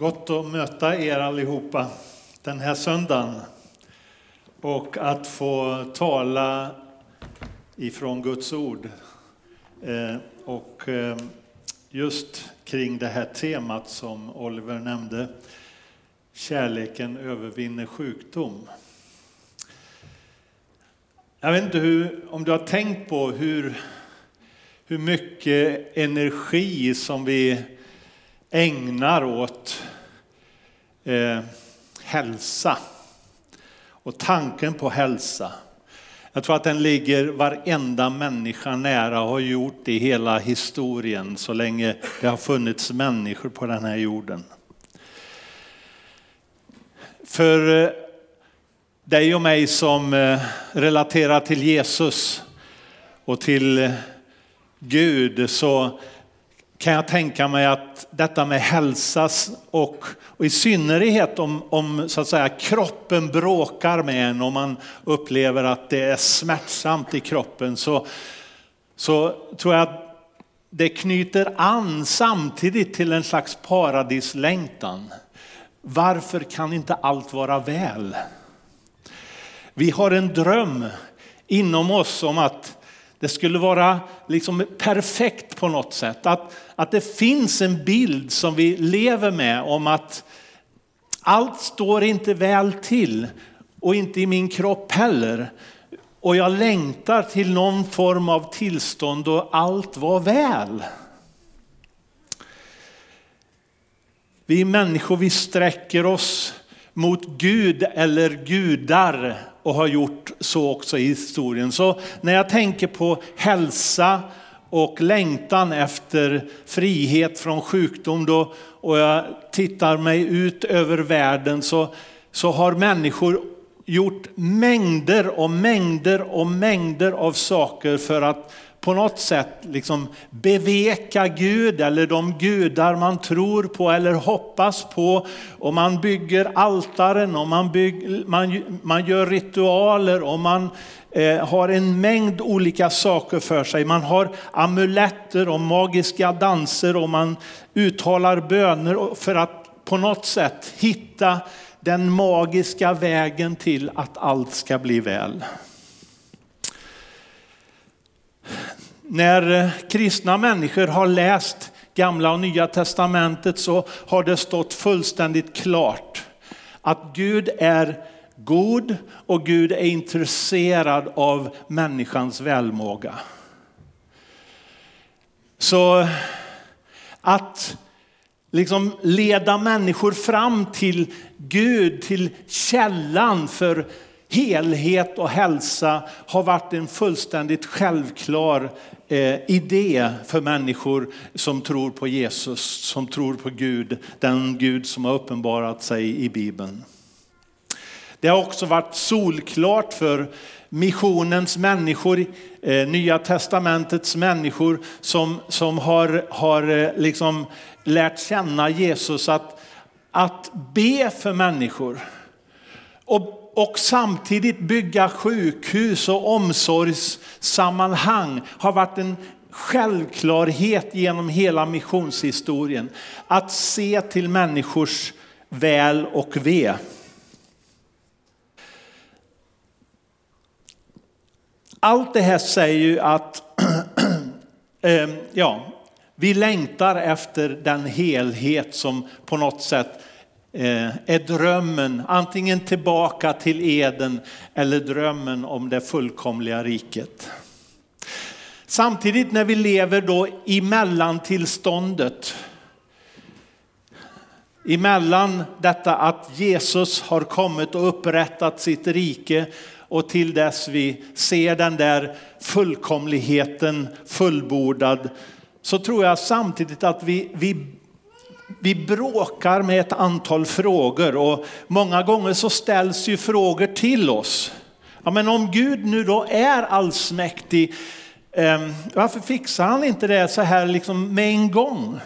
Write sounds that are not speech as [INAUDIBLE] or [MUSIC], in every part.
Gott att möta er allihopa den här söndagen och att få tala ifrån Guds ord. Eh, och eh, just kring det här temat som Oliver nämnde, kärleken övervinner sjukdom. Jag vet inte hur, om du har tänkt på hur, hur mycket energi som vi ägnar åt eh, hälsa och tanken på hälsa. Jag tror att den ligger varenda människa nära och har gjort det i hela historien så länge det har funnits människor på den här jorden. För eh, dig och mig som eh, relaterar till Jesus och till eh, Gud så kan jag tänka mig att detta med hälsa och, och i synnerhet om, om så att säga, kroppen bråkar med en och man upplever att det är smärtsamt i kroppen så, så tror jag att det knyter an samtidigt till en slags paradislängtan. Varför kan inte allt vara väl? Vi har en dröm inom oss om att det skulle vara liksom perfekt på något sätt. Att, att det finns en bild som vi lever med om att allt står inte väl till och inte i min kropp heller. Och jag längtar till någon form av tillstånd då allt var väl. Vi människor vi sträcker oss mot Gud eller gudar och har gjort så också i historien. Så när jag tänker på hälsa och längtan efter frihet från sjukdom då, och jag tittar mig ut över världen så, så har människor gjort mängder och mängder och mängder av saker för att på något sätt liksom beveka Gud eller de gudar man tror på eller hoppas på. Och man bygger altaren och man, bygger, man, man gör ritualer och man eh, har en mängd olika saker för sig. Man har amuletter och magiska danser och man uttalar böner för att på något sätt hitta den magiska vägen till att allt ska bli väl. När eh, kristna människor har läst gamla och nya testamentet så har det stått fullständigt klart att Gud är god och Gud är intresserad av människans välmåga. Så att liksom leda människor fram till Gud, till källan för helhet och hälsa har varit en fullständigt självklar eh, idé för människor som tror på Jesus, som tror på Gud, den Gud som har uppenbarat sig i Bibeln. Det har också varit solklart för missionens människor, eh, Nya testamentets människor som, som har, har eh, liksom lärt känna Jesus att, att be för människor. Och och samtidigt bygga sjukhus och omsorgssammanhang har varit en självklarhet genom hela missionshistorien. Att se till människors väl och ve. Allt det här säger ju att [CLEARS THROAT] eh, ja, vi längtar efter den helhet som på något sätt Eh, är drömmen antingen tillbaka till Eden eller drömmen om det fullkomliga riket. Samtidigt när vi lever då i mellantillståndet, emellan detta att Jesus har kommit och upprättat sitt rike och till dess vi ser den där fullkomligheten fullbordad så tror jag samtidigt att vi, vi vi bråkar med ett antal frågor och många gånger så ställs ju frågor till oss. Ja, men om Gud nu då är allsmäktig, ehm, varför fixar han inte det så här liksom med en gång?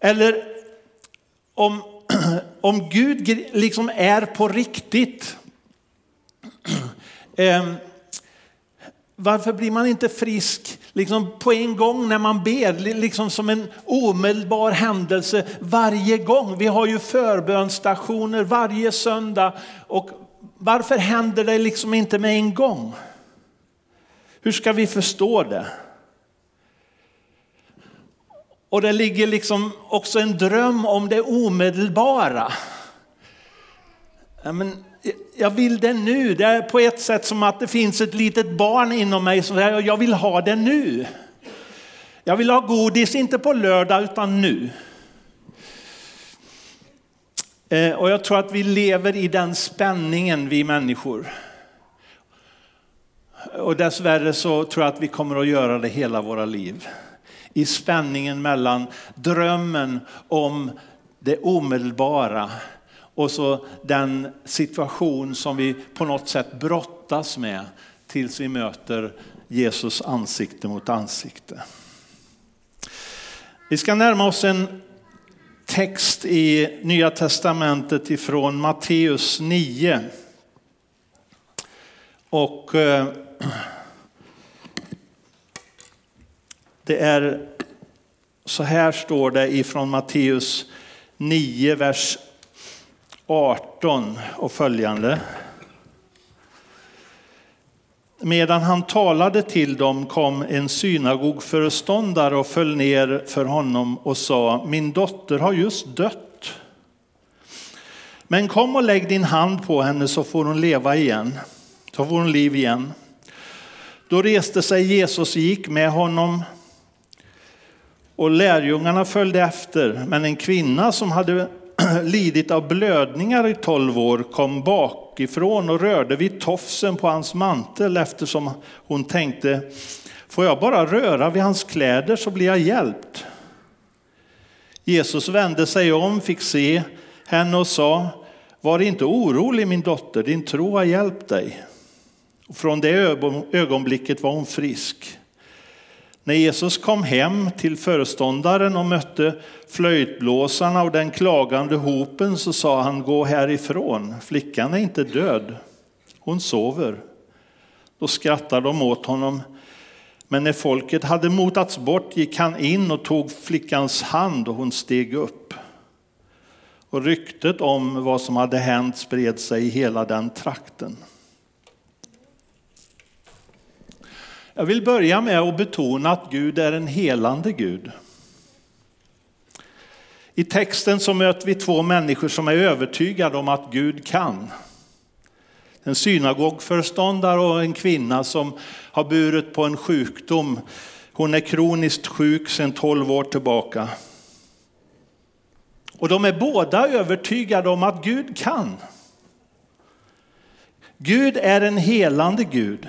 Eller om, [CLEARS THROAT] om Gud liksom är på riktigt, [CLEARS THROAT] ehm, varför blir man inte frisk liksom på en gång när man ber, liksom som en omedelbar händelse varje gång? Vi har ju förbönstationer varje söndag och varför händer det liksom inte med en gång? Hur ska vi förstå det? Och det ligger liksom också en dröm om det omedelbara. Ja, men jag vill det nu. Det är på ett sätt som att det finns ett litet barn inom mig som säger jag vill ha det nu. Jag vill ha godis, inte på lördag utan nu. Eh, och jag tror att vi lever i den spänningen vi människor. Och dessvärre så tror jag att vi kommer att göra det hela våra liv. I spänningen mellan drömmen om det omedelbara och så den situation som vi på något sätt brottas med tills vi möter Jesus ansikte mot ansikte. Vi ska närma oss en text i Nya Testamentet ifrån Matteus 9. Och eh, det är så här står det ifrån Matteus 9, vers 18 och följande. Medan han talade till dem kom en synagogföreståndare och föll ner för honom och sa, min dotter har just dött. Men kom och lägg din hand på henne så får hon leva igen, så får hon liv igen. Då reste sig Jesus och gick med honom och lärjungarna följde efter, men en kvinna som hade [CLEARS THROAT] lidit av blödningar i tolv år kom bakifrån och rörde vid tofsen på hans mantel eftersom hon tänkte, får jag bara röra vid hans kläder så blir jag hjälpt. Jesus vände sig om, fick se henne och sa, var inte orolig min dotter, din tro har hjälpt dig. Från det ögonblicket var hon frisk. När Jesus kom hem till föreståndaren och mötte flöjtblåsarna och den klagande hopen så sa han gå härifrån, flickan är inte död, hon sover. Då skrattade de åt honom. Men när folket hade motats bort gick han in och tog flickans hand och hon steg upp. Och ryktet om vad som hade hänt spred sig i hela den trakten. Jag vill börja med att betona att Gud är en helande Gud. I texten så möter vi två människor som är övertygade om att Gud kan. En synagogföreståndare och en kvinna som har burit på en sjukdom. Hon är kroniskt sjuk sedan 12 år tillbaka. Och de är båda övertygade om att Gud kan. Gud är en helande Gud.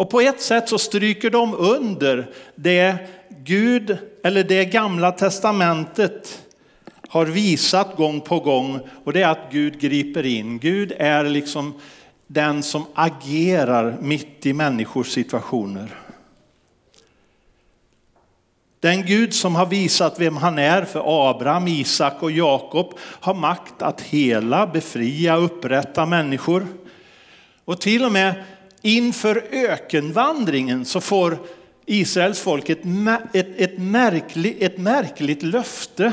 Och på ett sätt så stryker de under det Gud, eller det gamla testamentet har visat gång på gång och det är att Gud griper in. Gud är liksom den som agerar mitt i människors situationer. Den Gud som har visat vem han är för Abraham, Isak och Jakob har makt att hela, befria, upprätta människor. Och till och med inför ökenvandringen så får Israels folk ett, ett, ett, märkligt, ett märkligt löfte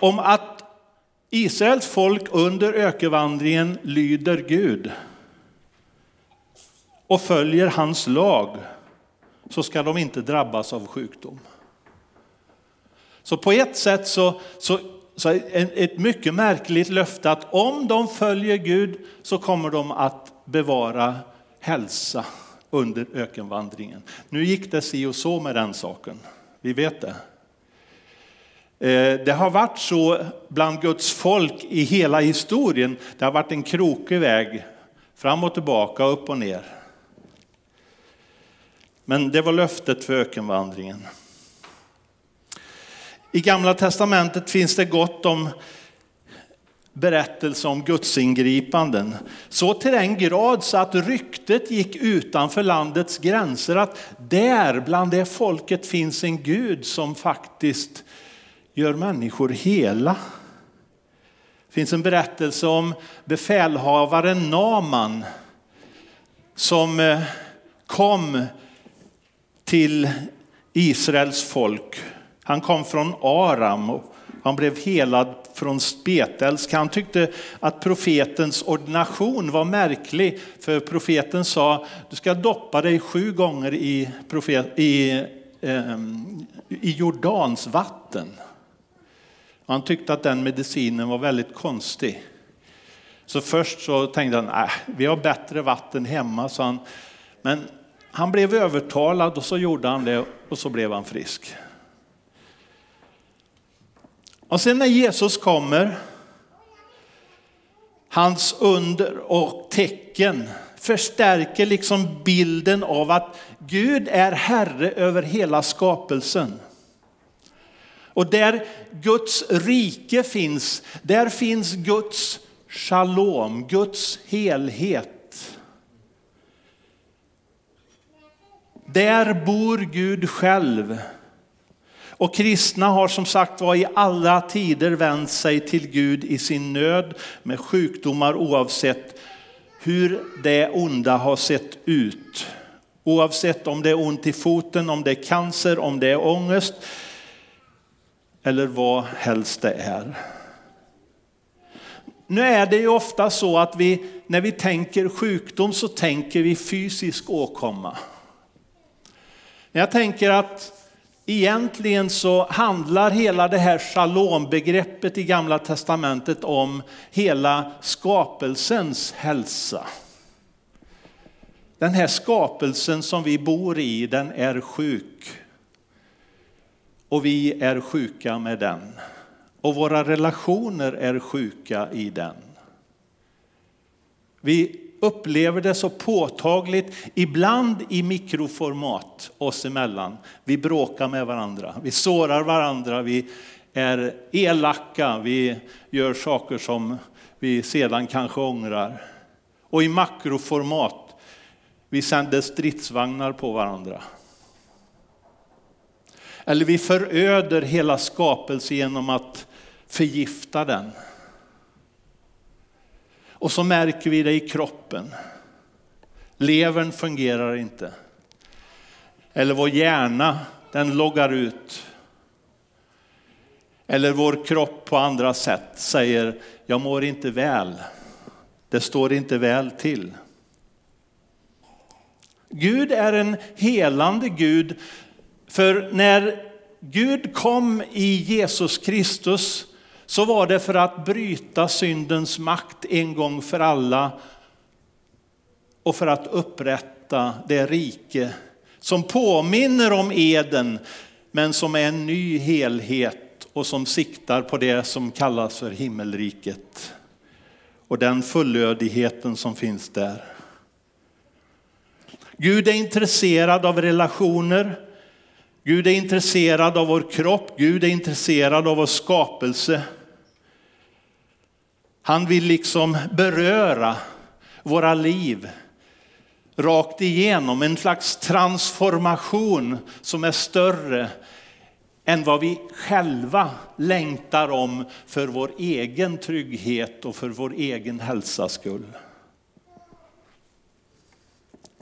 om att Israels folk under ökenvandringen lyder Gud och följer hans lag så ska de inte drabbas av sjukdom. Så på ett sätt så, så så ett mycket märkligt löfte att om de följer Gud så kommer de att bevara hälsa under ökenvandringen. Nu gick det si och så med den saken, vi vet det. Eh, det har varit så bland Guds folk i hela historien. Det har varit en krokig väg fram och tillbaka, upp och ner. Men det var löftet för ökenvandringen. I Gamla Testamentet finns det gott om berättelse om gudsingripanden. Så till den grad så att ryktet gick utanför landets gränser att där bland det folket finns en Gud som faktiskt gör människor hela. Det finns en berättelse om befälhavaren Naman som eh, kom till Israels folk. Han kom från Aram och han blev helad från spetälsk. Han tyckte att profetens ordination var märklig, för profeten sa du ska doppa dig sju gånger i, profet, i, eh, i Jordans vatten. Han tyckte att den medicinen var väldigt konstig. Så först så tänkte han, nej, vi har bättre vatten hemma, så han. Men han blev övertalad och så gjorde han det och så blev han frisk. Och sen när Jesus kommer, hans under och tecken förstärker liksom bilden av att Gud är herre över hela skapelsen. Och där Guds rike finns, där finns Guds shalom, Guds helhet. Där bor Gud själv. Och kristna har som sagt var i alla tider vänt sig till Gud i sin nöd med sjukdomar oavsett hur det onda har sett ut. Oavsett om det är ont i foten, om det är cancer, om det är ångest eller vad helst det är. Nu är det ju ofta så att vi, när vi tänker sjukdom så tänker vi fysisk åkomma. När jag tänker att egentligen så handlar hela det här shalom-begreppet i gamla testamentet om hela skapelsens hälsa. Den här skapelsen som vi bor i, den är sjuk. Och vi är sjuka med den. Och våra relationer är sjuka i den. Vi upplever det så påtagligt, ibland i mikroformat oss emellan. Vi bråkar med varandra, vi sårar varandra, vi är elaka, vi gör saker som vi sedan kanske ångrar. Och i makroformat, vi sänder stridsvagnar på varandra. Eller vi föröder hela skapelsen genom att förgifta den. Och så märker vi det i kroppen. Levern fungerar inte. Eller vår hjärna, den loggar ut. Eller vår kropp på andra sätt säger, jag mår inte väl. Det står inte väl till. Gud är en helande Gud för när Gud kom i Jesus Kristus så var det för att bryta syndens makt en gång för alla och för att upprätta det rike som påminner om Eden men som är en ny helhet och som siktar på det som kallas för himmelriket och den fullödigheten som finns där. Gud är intresserad av relationer. Gud är intresserad av vår kropp, Gud är intresserad av vår skapelse. Han vill liksom beröra våra liv rakt igenom, en slags transformation som är större än vad vi själva längtar om för vår egen trygghet och för vår egen hälsas skull.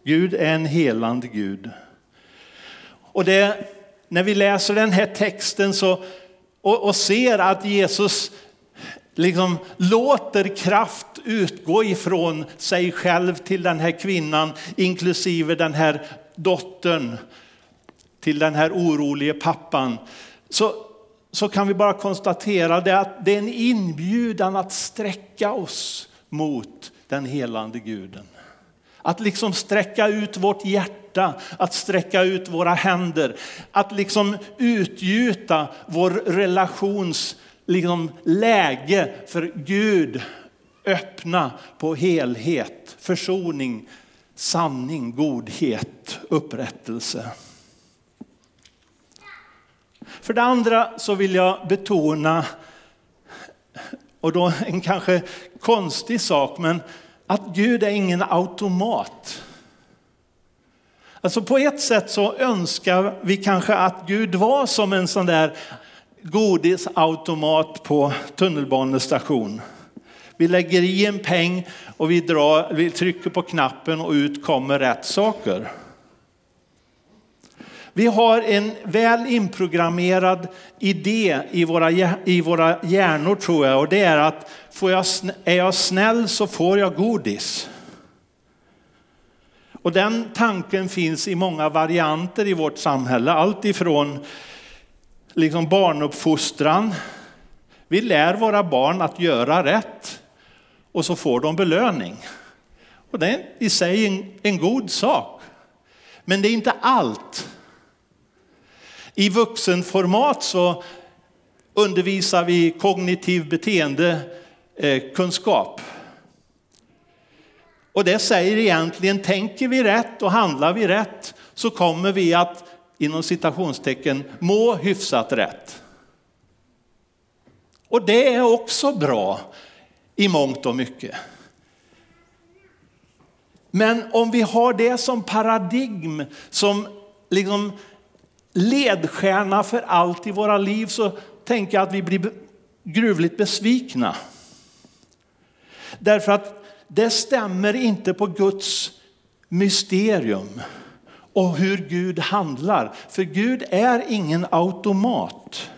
Gud är en helande Gud. Och det, när vi läser den här texten så, och, och ser att Jesus liksom låter kraft utgå ifrån sig själv till den här kvinnan, inklusive den här dottern, till den här orolige pappan. Så, så kan vi bara konstatera det att det är en inbjudan att sträcka oss mot den helande guden. Att liksom sträcka ut vårt hjärta, att sträcka ut våra händer, att liksom utgjuta vår relations liksom läge för Gud öppna på helhet, försoning, sanning, godhet, upprättelse. För det andra så vill jag betona, och då en kanske konstig sak, men att Gud är ingen automat. Alltså på ett sätt så önskar vi kanske att Gud var som en sån där godisautomat på tunnelbanestation. Vi lägger i en peng och vi, drar, vi trycker på knappen och ut kommer rätt saker. Vi har en väl inprogrammerad idé i våra, i våra hjärnor tror jag och det är att får jag, är jag snäll så får jag godis. Och den tanken finns i många varianter i vårt samhälle. Allt ifrån liksom barnuppfostran. Vi lär våra barn att göra rätt och så får de belöning. Och det är i sig en, en god sak. Men det är inte allt. I vuxenformat så undervisar vi kognitiv beteendekunskap. Och det säger egentligen, tänker vi rätt och handlar vi rätt så kommer vi att inom citationstecken må hyfsat rätt. Och det är också bra i mångt och mycket. Men om vi har det som paradigm, som liksom ledstjärna för allt i våra liv så tänker jag att vi blir gruvligt besvikna. Därför att det stämmer inte på Guds mysterium och hur Gud handlar. För Gud är ingen automat.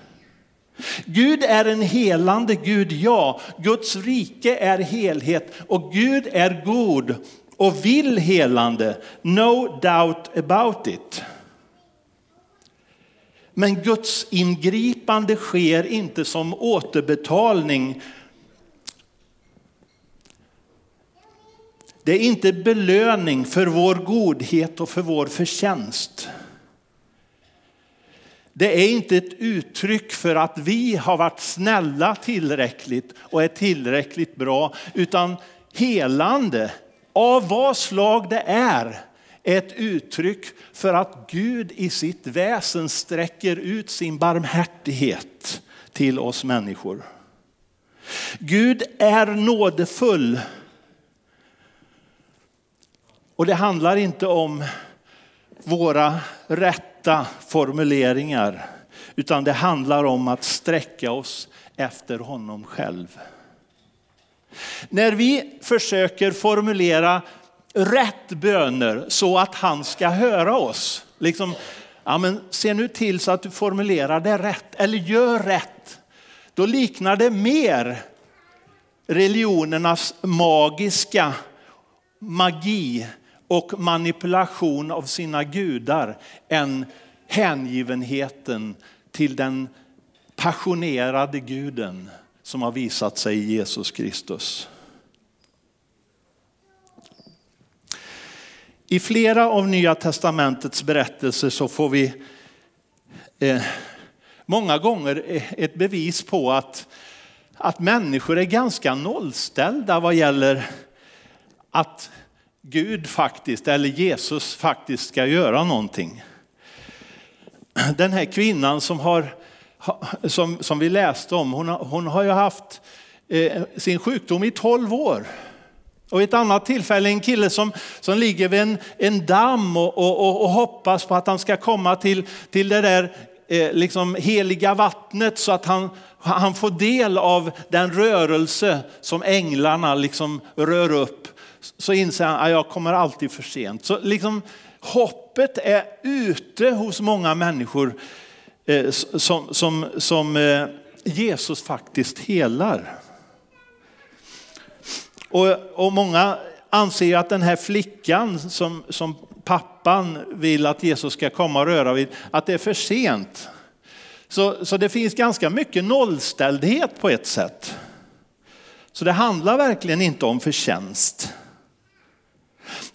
Gud är en helande Gud, ja. Guds rike är helhet och Gud är god och vill helande. No doubt about it. Men Guds ingripande sker inte som återbetalning. Det är inte belöning för vår godhet och för vår förtjänst. Det är inte ett uttryck för att vi har varit snälla tillräckligt och är tillräckligt bra, utan helande av vad slag det är ett uttryck för att Gud i sitt väsen sträcker ut sin barmhärtighet till oss människor. Gud är nådefull. Och det handlar inte om våra rätta formuleringar, utan det handlar om att sträcka oss efter honom själv. När vi försöker formulera rätt böner så att han ska höra oss. Liksom, ja, men se nu till så att du formulerar det rätt eller gör rätt. Då liknar det mer religionernas magiska magi och manipulation av sina gudar än hängivenheten till den passionerade guden som har visat sig i Jesus Kristus. I flera av Nya Testamentets berättelser så får vi eh, många gånger ett bevis på att, att människor är ganska nollställda vad gäller att Gud faktiskt, eller Jesus faktiskt ska göra någonting. Den här kvinnan som, har, som, som vi läste om, hon, har, hon har ju haft eh, sin sjukdom i 12 år. Och ett annat tillfälle en kille som, som ligger vid en, en damm och, och, och, hoppas på att han ska komma till, till det där eh, liksom heliga vattnet så att han, han får del av den rörelse som änglarna liksom rör upp. Så inser han att jag kommer alltid för sent. Så liksom, hoppet är ute hos många människor eh, som, som, som eh, Jesus faktiskt helar. Och, och många anser att den här flickan som, som pappan vill att Jesus ska komma och röra vid, att det är för sent. Så, så det finns ganska mycket nollställdhet på ett sätt. Så det handlar verkligen inte om förtjänst.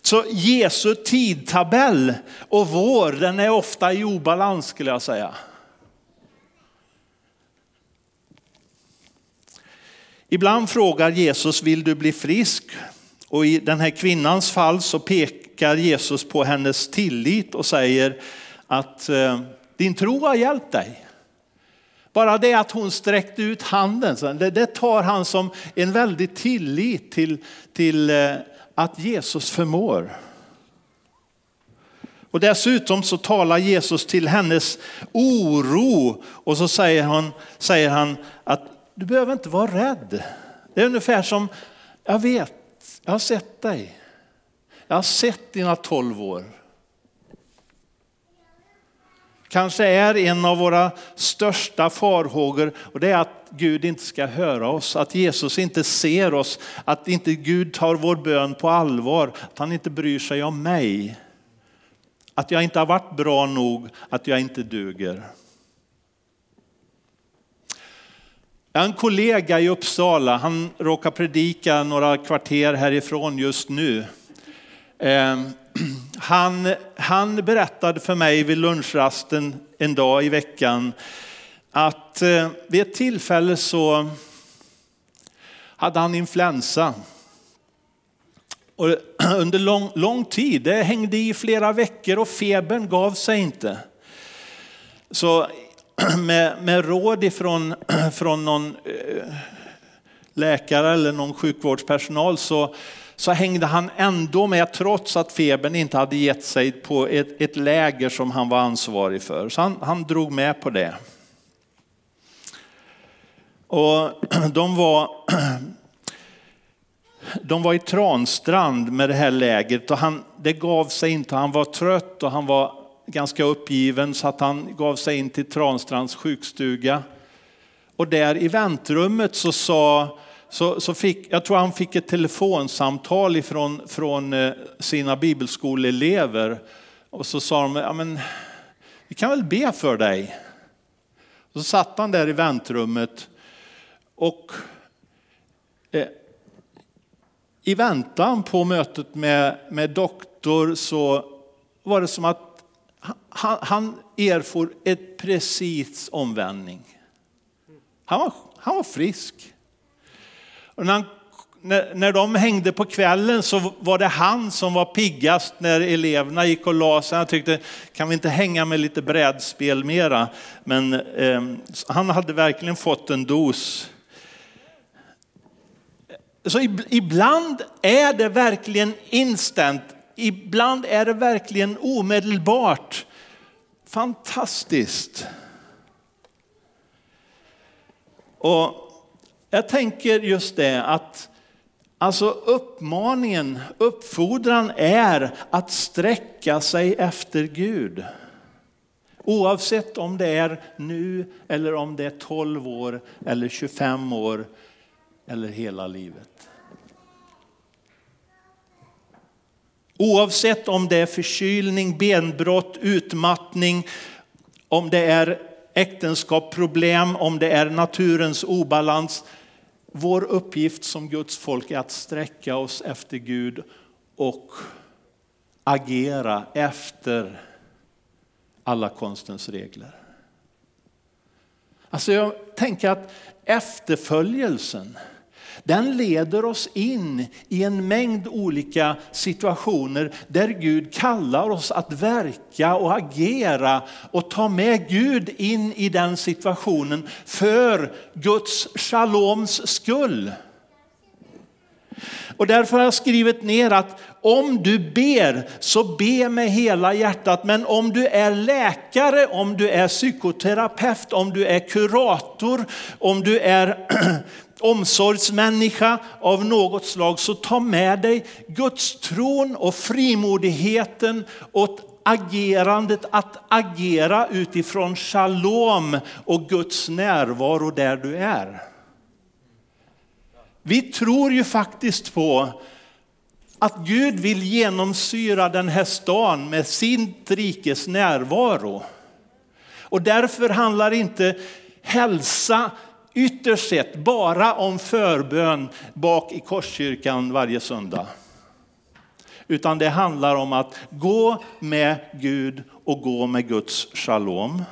Så Jesu tidtabell och vår, den är ofta i obalans skulle jag säga. Ibland frågar Jesus, vill du bli frisk? Och i den här kvinnans fall så pekar Jesus på hennes tillit och säger att eh, din tro har hjälpt dig. Bara det att hon sträckte ut handen, det, tar han som en väldig tillit till, till eh, att Jesus förmår. Och dessutom så talar Jesus till hennes oro och så säger han, säger han att du behöver inte vara rädd. Det är ungefär som, jag vet, jag har sett dig. Jag har sett dina tolv år. Kanske är en av våra största farhågor och det är att Gud inte ska höra oss, att Jesus inte ser oss, att inte Gud tar vår bön på allvar, att han inte bryr sig om mig. Att jag inte har varit bra nog, att jag inte duger. Jag har en kollega i Uppsala, han råkar predika några kvarter härifrån just nu. Ehm, han, han berättade för mig vid lunchrasten en dag i veckan att eh, vid ett tillfälle så hade han influensa. Och [CLEARS THROAT] under lång, lång tid, det hängde i flera veckor och febern gav sig inte. Så [CLEARS THROAT] med, med råd ifrån [CLEARS THROAT] från någon eh, läkare eller någon sjukvårdspersonal så, så hängde han ändå med trots att febern inte hade gett sig på ett, ett läger som han var ansvarig för. Så han, han drog med på det. Och [CLEARS THROAT] de var, [CLEARS THROAT] de var i Transtrand med det här lägret och han, det gav sig inte. Han var trött och han var ganska uppgiven så att han gav sig in till Transtrands sjukstuga. Och där i väntrummet så sa så, så fick, jag tror han fick ett telefonsamtal ifrån, från eh, sina bibelskoleelever. Och så sa de, ja, men, vi kan väl be för dig. Och så satt han där i väntrummet och eh, i väntan på mötet med, med doktor så var det som att han, han erfor ett precis omvändning. Han var, han var frisk. Och när, han, när, när de hängde på kvällen så var det han som var piggast när eleverna gick och la sig. Han tyckte, kan vi inte hänga med lite brädspel mera? Men eh, han hade verkligen fått en dos. Så ibland är det verkligen instant, ibland är det verkligen omedelbart. Fantastiskt. Och jag tänker just det att alltså uppmaningen, uppfordran är att sträcka sig efter Gud. Oavsett om det är nu eller om det är 12 år eller 25 år eller hela livet. Oavsett om det är förkylning, benbrott, utmattning, om det är äktenskapsproblem, om det är naturens obalans. Vår uppgift som Guds folk är att sträcka oss efter Gud och agera efter alla konstens regler. Alltså jag tänker att efterföljelsen, den leder oss in i en mängd olika situationer där Gud kallar oss att verka och agera och ta med Gud in i den situationen för Guds shaloms skull. Och därför har jag skrivit ner att om du ber så be med hela hjärtat. Men om du är läkare, om du är psykoterapeut, om du är kurator, om du är [CLEARS THROAT] omsorgsmänniska av något slag så ta med dig Guds tron och frimodigheten och agerandet att agera utifrån shalom och Guds närvaro där du är. Vi tror ju faktiskt på att Gud vill genomsyra den här stan med sin rikes närvaro. Och därför handlar inte hälsa ytterst sett bara om förbön bak i Korskyrkan varje söndag. Utan det handlar om att gå med Gud och gå med Guds shalom.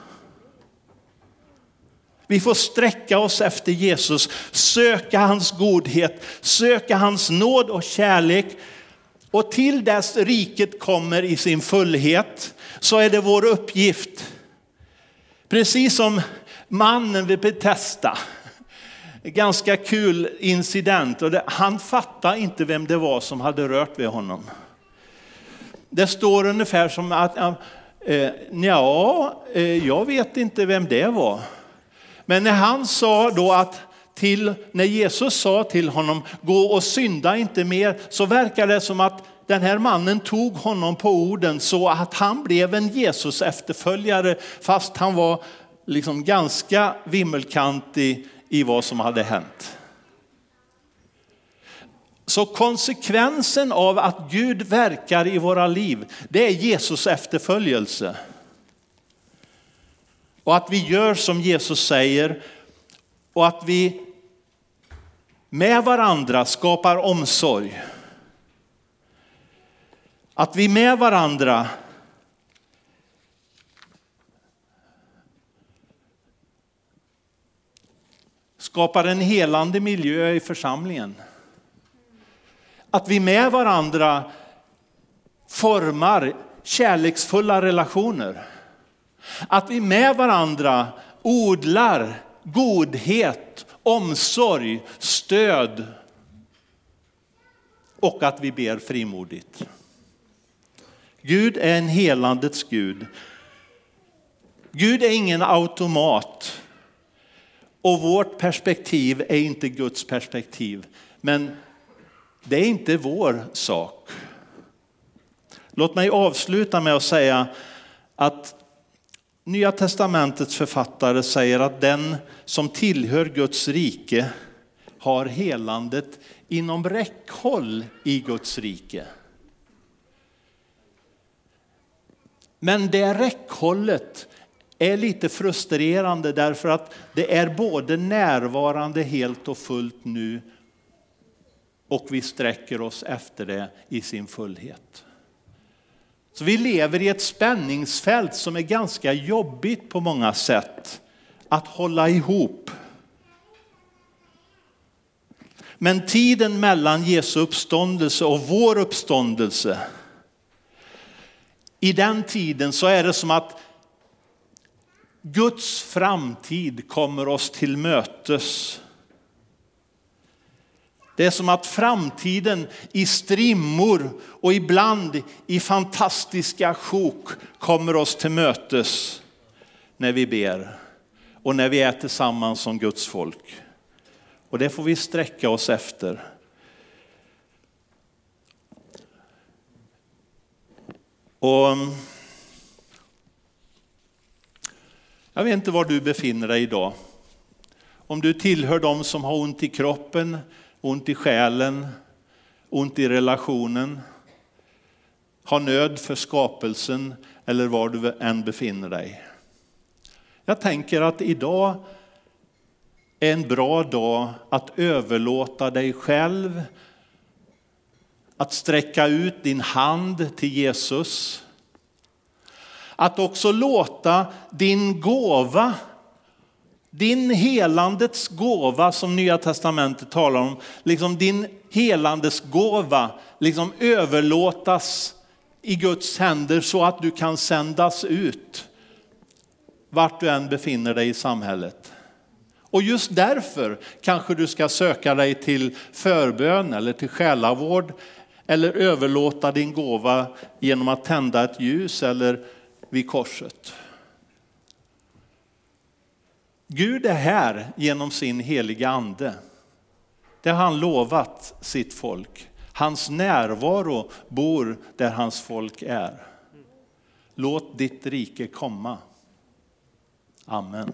Vi får sträcka oss efter Jesus, söka hans godhet, söka hans nåd och kärlek. Och till dess riket kommer i sin fullhet så är det vår uppgift, precis som mannen vid Betesda, ganska kul incident. Och det, han fattade inte vem det var som hade rört vid honom. Det står ungefär som att, eh, ja, eh, jag vet inte vem det var. Men när han sa då att till, när Jesus sa till honom, gå och synda inte mer, så verkar det som att den här mannen tog honom på orden så att han blev en Jesus efterföljare fast han var liksom ganska vimmelkantig i vad som hade hänt. Så konsekvensen av att Gud verkar i våra liv, det är Jesus efterföljelse. Och att vi gör som Jesus säger och att vi med varandra skapar omsorg. Att vi med varandra skapar en helande miljö i församlingen. Att vi med varandra formar kärleksfulla relationer. Att vi med varandra odlar godhet, omsorg, stöd och att vi ber frimodigt. Gud är en helandets Gud. Gud är ingen automat och vårt perspektiv är inte Guds perspektiv. Men det är inte vår sak. Låt mig avsluta med att säga att Nya testamentets författare säger att den som tillhör Guds rike har helandet inom räckhåll i Guds rike. Men det räckhållet är lite frustrerande därför att det är både närvarande helt och fullt nu och vi sträcker oss efter det i sin fullhet. Så vi lever i ett spänningsfält som är ganska jobbigt på många sätt att hålla ihop. Men tiden mellan Jesu uppståndelse och vår uppståndelse, i den tiden så är det som att Guds framtid kommer oss till mötes. Det är som att framtiden i strimmor och ibland i fantastiska sjok kommer oss till mötes när vi ber och när vi är tillsammans som Guds folk. Och det får vi sträcka oss efter. Och mm, jag vet inte var du befinner dig idag. Om du tillhör dem som har ont i kroppen, ont i själen, ont i relationen, har nöd för skapelsen eller var du än befinner dig. Jag tänker att idag är en bra dag att överlåta dig själv, att sträcka ut din hand till Jesus. Att också låta din gåva din helandets gåva som Nya Testamentet talar om, liksom din helandes gåva liksom överlåtas i Guds händer så att du kan sändas ut vart du än befinner dig i samhället. Och just därför kanske du ska söka dig till förbön eller till själavård eller överlåta din gåva genom att tända ett ljus eller vid korset. Gud är här genom sin heliga ande. Det har han lovat sitt folk. Hans närvaro bor där hans folk är. Låt ditt rike komma. Amen.